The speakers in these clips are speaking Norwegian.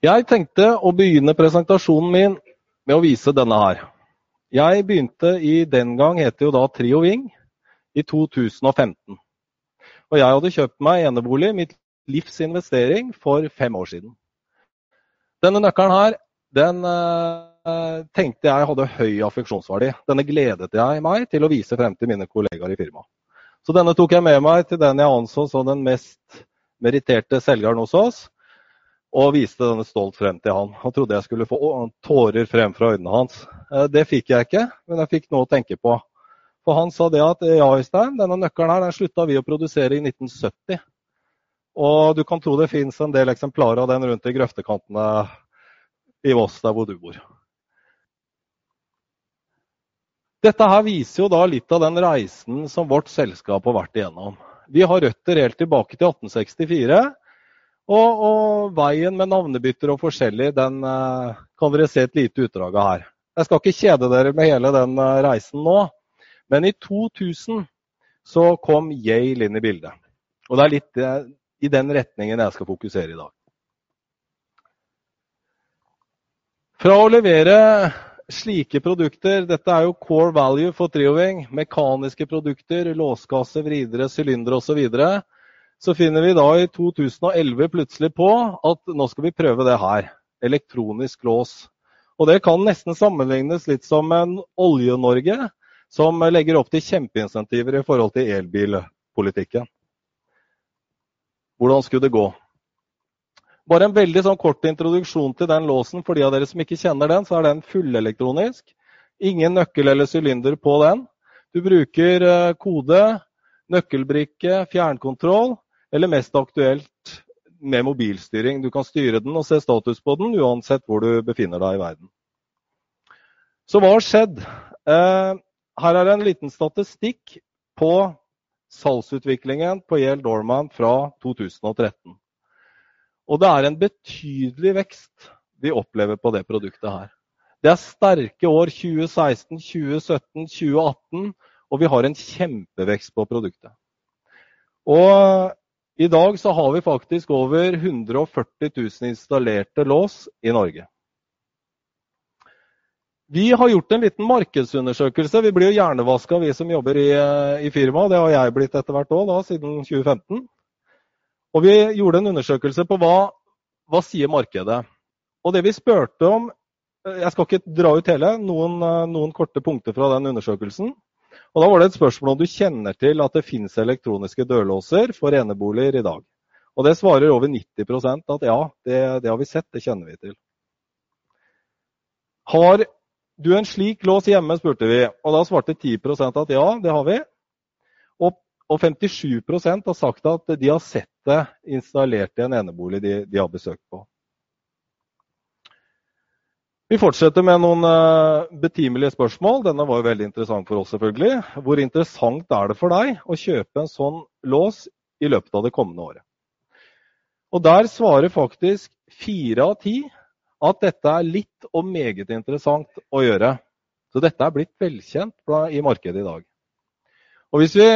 Jeg tenkte å begynne presentasjonen min med å vise denne her. Jeg begynte i den gang het det jo da Trio Ving i 2015. Og jeg hadde kjøpt meg enebolig, mitt livs investering, for fem år siden. Denne nøkkelen her, den eh, tenkte jeg hadde høy affeksjonsverdi. Denne gledet jeg meg til å vise frem til mine kollegaer i firmaet. Så denne tok jeg med meg til den jeg anså som den mest meritterte selgeren hos oss og viste denne stolt frem til han. Han trodde jeg skulle få tårer frem fra øynene hans. Eh, det fikk jeg ikke, men jeg fikk noe å tenke på. For han sa det at ja, Øystein, denne nøkkelen her, den slutta vi å produsere i 1970. Og du kan tro det fins en del eksemplarer av den rundt i grøftekantene i Voss, der hvor du bor. Dette her viser jo da litt av den reisen som vårt selskap har vært igjennom. Vi har røtter helt tilbake til 1864 og, og, veien med navnebytter og forskjellig, den uh, kan dere se et lite utdrag av her. Jeg skal ikke kjede dere med hele den uh, reisen nå, men i 2000 så kom Yale inn i bildet. Og det er litt uh, i den retningen jeg skal fokusere i dag. Fra å levere slike produkter, dette er jo core value for Trioving, mekaniske produkter, låskasse, vridere, sylindere osv., så, finner vi da i 2011 plutselig på at nå skal vi prøve det her. Elektronisk lås. Og det kan nesten sammenlignes litt som en Olje-Norge som legger opp til kjempeinsentiver i forhold til elbilpolitikken. Hvordan skulle det gå? Bare en veldig sånn kort introduksjon til den låsen. For de av dere som ikke kjenner den, så er den fullelektronisk. Ingen nøkkel eller sylinder på den. Du bruker eh, kode, nøkkelbrikke, fjernkontroll eller mest aktuelt med mobilstyring. Du kan styre den og se status på den uansett hvor du befinner deg i verden. Så hva har skjedd? Eh, her er en liten statistikk på salgsutviklingen på Yale Dorman fra 2013. Og det er en betydelig vekst vi opplever på det produktet her. Det er sterke år 2016, 2017, 2018, og vi har en kjempevekst på produktet. Og i dag så har vi faktisk over 140 000 installerte lås i Norge. Vi har gjort en liten markedsundersøkelse. Vi blir jo hjernevaska, vi som jobber i, i firmaet. Det har jeg blitt etter hvert òg, siden 2015. Og vi gjorde en undersøkelse på hva, hva sier markedet. Og det vi spurte om Jeg skal ikke dra ut hele, noen, noen korte punkter fra den undersøkelsen. Og Da var det et spørsmål om du kjenner til at det finnes elektroniske dørlåser for eneboliger i dag. Og Det svarer over 90% at ja, det, det har vi sett, det kjenner vi til. Har du en slik lås hjemme, spurte vi. Og da svarte 10% at ja, det har vi. Og, og 57% har sagt at de har sett det installert i en enebolig de, de har besøkt på. Vi fortsetter med noen eh, betimelige spørsmål. Denne var jo veldig interessant for oss, selvfølgelig. Hvor interessant er det for deg å kjøpe en sånn lås i løpet av det kommende året? Og Der svarer faktisk fire av ti at dette er litt og meget interessant å gjøre. Så dette er blitt velkjent i markedet i dag. Og Hvis vi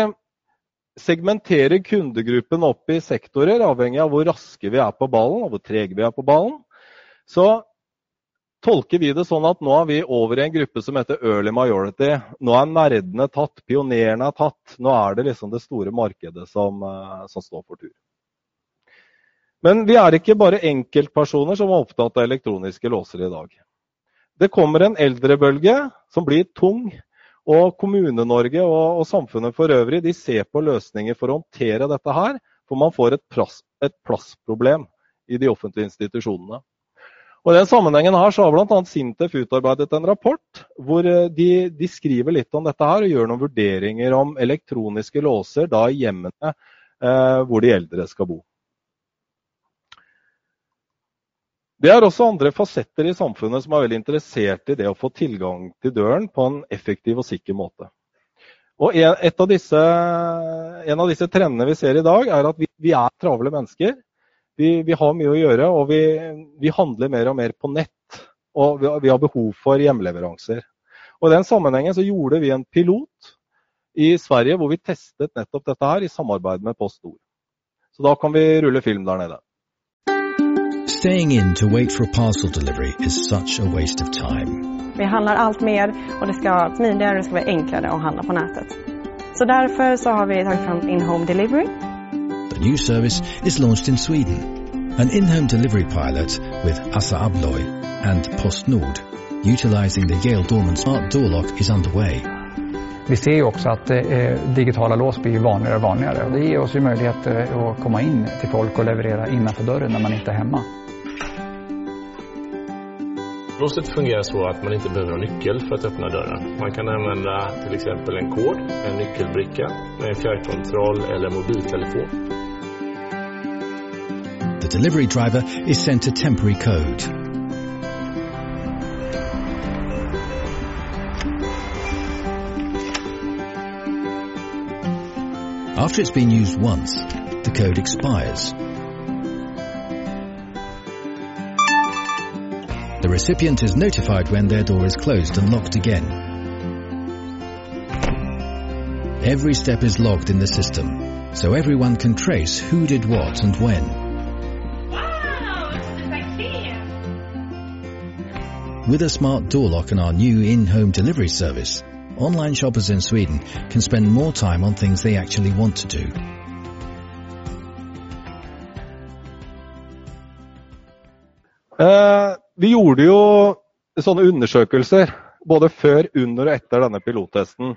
segmenterer kundegruppen opp i sektorer, avhengig av hvor raske vi er på ballen, og hvor trege vi er på ballen, så tolker vi det sånn at nå er vi over i en gruppe som heter early majority. Nå er nerdene tatt, pionerene er tatt. Nå er det liksom det store markedet som, eh, som står for tur. Men vi er ikke bare enkeltpersoner som er opptatt av elektroniske låser i dag. Det kommer en eldrebølge som blir tung. Og Kommune-Norge og, og, samfunnet for øvrig de ser på løsninger for å håndtere dette her. For man får et, plass, et plassproblem i de offentlige institusjonene. Og I den sammenhengen her så har bl.a. Sintef utarbeidet en rapport hvor eh, de, de, skriver litt om dette her og gjør noen vurderinger om elektroniske låser da i hjemmene eh, hvor de eldre skal bo. Det er også andre fasetter i samfunnet som er veldig interessert i det å få tilgang til døren på en effektiv og sikker måte. Og en, av disse, en av disse trendene vi ser i dag, er at vi, vi er travle mennesker. Vi, vi, har mye å gjøre, og vi, vi, handler mer og mer på nett. Og vi, vi har behov for hjemleveranser. Og I den sammenhengen så gjorde vi en pilot i Sverige hvor vi testet nettopp dette her i samarbeid med Post Nord. Så da kan vi rulle film der nede. Staying in to wait for a parcel delivery is such a waste of time. Vi handlar allt mer och det ska vara smidigare och det ska vara enklare att handla på nätet. Så därför så har vi tagit fram in-home delivery. New service is launched in Sweden. An in-home delivery pilot with Assa Abloy and PostNord, utilizing the Yale Dorman smart door lock is underway. Vi ser ju också att eh, digitala lås blir vanligare och vanligare. Det ger oss ju möjlighet eh, att komma in till folk och leverera innanför dörren när man inte är hemma. Låset fungerar så att man inte behöver ha nyckel för att öppna dörren. Man kan använda till exempel en kod, en nyckelbricka med en fjärrkontroll eller mobiltelefon. Delivery driver is sent a temporary code. After it's been used once, the code expires. The recipient is notified when their door is closed and locked again. Every step is logged in the system, so everyone can trace who did what and when. With a smart door lock and our new in-home delivery service, online shoppers in Sweden can spend more time on things they actually want to do. Eh, vi gjorde jo sånne undersøkelser både før, under og etter denne pilottesten.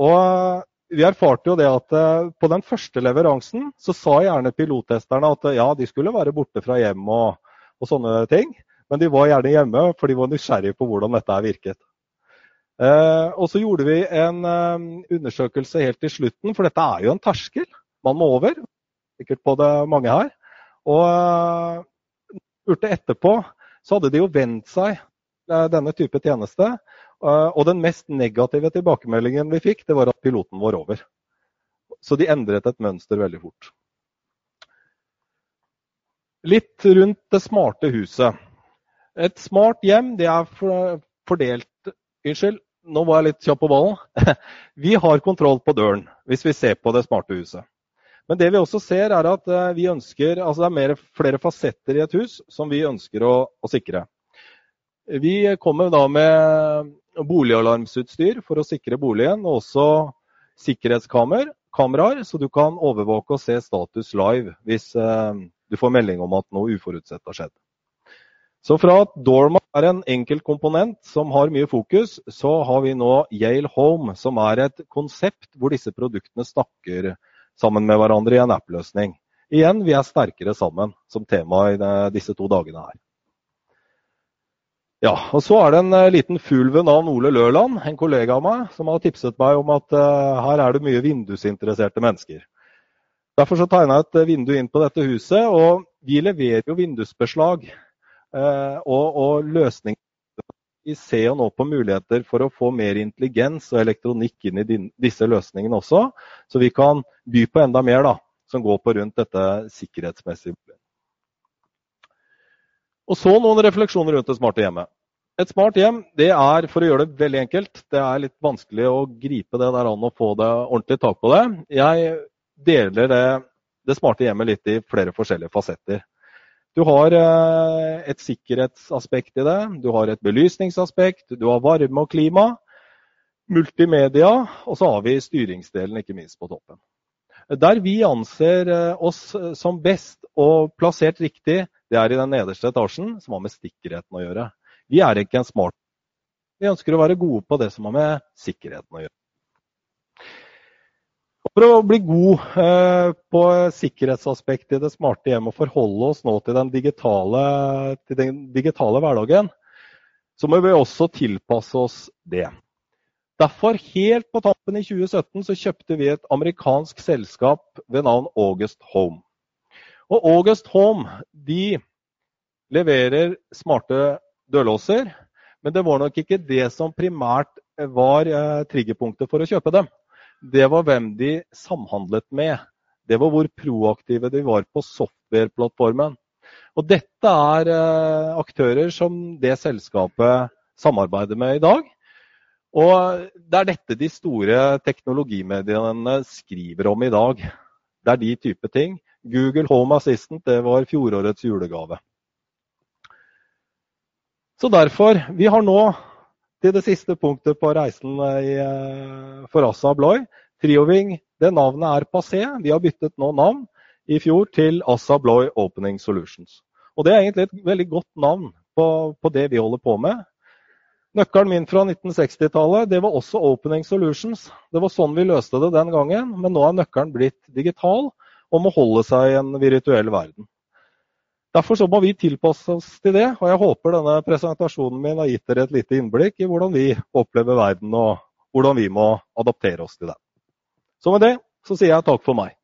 Og eh, vi erfarte jo det at eh, på den første leveransen så sa gjerne pilottesterne at ja, de skulle være borte fra hjem og, og sånne ting. Men de var gjerne hjemme, for de var nysgjerrige på hvordan dette virket. Eh, og så gjorde vi en eh, undersøkelse helt til slutten, for dette er jo en terskel man må over. Sikkert på det mange her. Og eh, spurte etterpå, så hadde de jo vent seg eh, denne type tjeneste. Eh, og den mest negative tilbakemeldingen vi fikk, det var at piloten var over. Så de endret et mønster veldig fort. Litt rundt det smarte huset. Et smart hjem det er fordelt Unnskyld, nå var jeg litt kjapp på ballen. Vi har kontroll på døren hvis vi ser på det smarte huset. Men det vi også ser er at eh, vi ønsker, altså det er mer, flere fasetter i et hus som vi ønsker å, å sikre. Vi kommer da med boligalarmsutstyr for å sikre boligen, og også sikkerhetskameraer, kameraer, så du kan overvåke og se status live hvis eh, du får melding om at noe uforutsett har skjedd. Så fra at Dorma er en enkelt komponent som har mye fokus, så har vi nå Yale Home, som er et konsept hvor disse produktene snakker sammen med hverandre i en app-løsning. Igjen, vi er sterkere sammen, som tema i disse to dagene her. Ja, og Så er det en eh, liten fugl ved navn Ole Lørland, en kollega av meg, som har tipset meg om at uh, her er det mye vindusinteresserte mennesker. Derfor så tegna jeg et eh, vindu inn på dette huset, og vi leverer jo vindusbeslag og, og løsninger. Vi ser jo nå på muligheter for å få mer intelligens og elektronikk inn i din, disse løsningene også, så vi kan by på enda mer da, som går på rundt dette sikkerhetsmessige. Og så noen refleksjoner rundt det smarte hjemmet. Et smart hjem det er, for å gjøre det veldig enkelt, det er litt vanskelig å gripe det der an og få det ordentlig tak på det. Jeg deler det, det smarte hjemmet litt i flere forskjellige fasetter. Du har eh, et sikkerhetsaspekt i det, du har et belysningsaspekt, du har varme og klima, multimedia, og så har vi styringsdelen ikke minst på toppen. Der vi anser eh, oss som best og plassert riktig, det er i den nederste etasjen, som har med sikkerheten å gjøre. Vi er ikke en smart Vi ønsker å være gode på det som har med sikkerheten å gjøre. For å bli god eh, på sikkerhetsaspektet i det smarte hjemmet og forholde oss nå til den digitale, til den digitale hverdagen, så må vi også tilpasse oss det. Derfor, helt på tampen i 2017, så kjøpte vi et amerikansk selskap ved navn August Home. Og August Home de leverer smarte dørlåser, men det var nok ikke det som primært var eh, triggerpunktet for å kjøpe dem. Det var hvem de samhandlet med. Det var hvor proaktive de var på software-plattformen. Og dette er eh, aktører som det selskapet samarbeider med i dag. Og det er dette de store teknologimediene skriver om i dag. Det er de type ting. Google Home Assistant det var fjorårets julegave. Så derfor, vi har nå til det siste punktet på reisen i, eh, for Assa Abloy. Trioving, det navnet er passé. Vi har byttet nå navn i fjor til Assa Abloy Opening Solutions. Og det er egentlig et veldig godt navn på, på det vi holder på med. Nøkkelen min fra 1960-tallet det var også Opening Solutions. Det var sånn vi løste det den gangen, men nå er nøkkelen blitt digital og må holde seg i en virtuell verden. Derfor så må vi tilpasse oss til det, og jeg håper denne presentasjonen min har gitt dere et lite innblikk i hvordan vi opplever verden og hvordan vi må adaptere oss til den. Så med det så sier jeg takk for meg.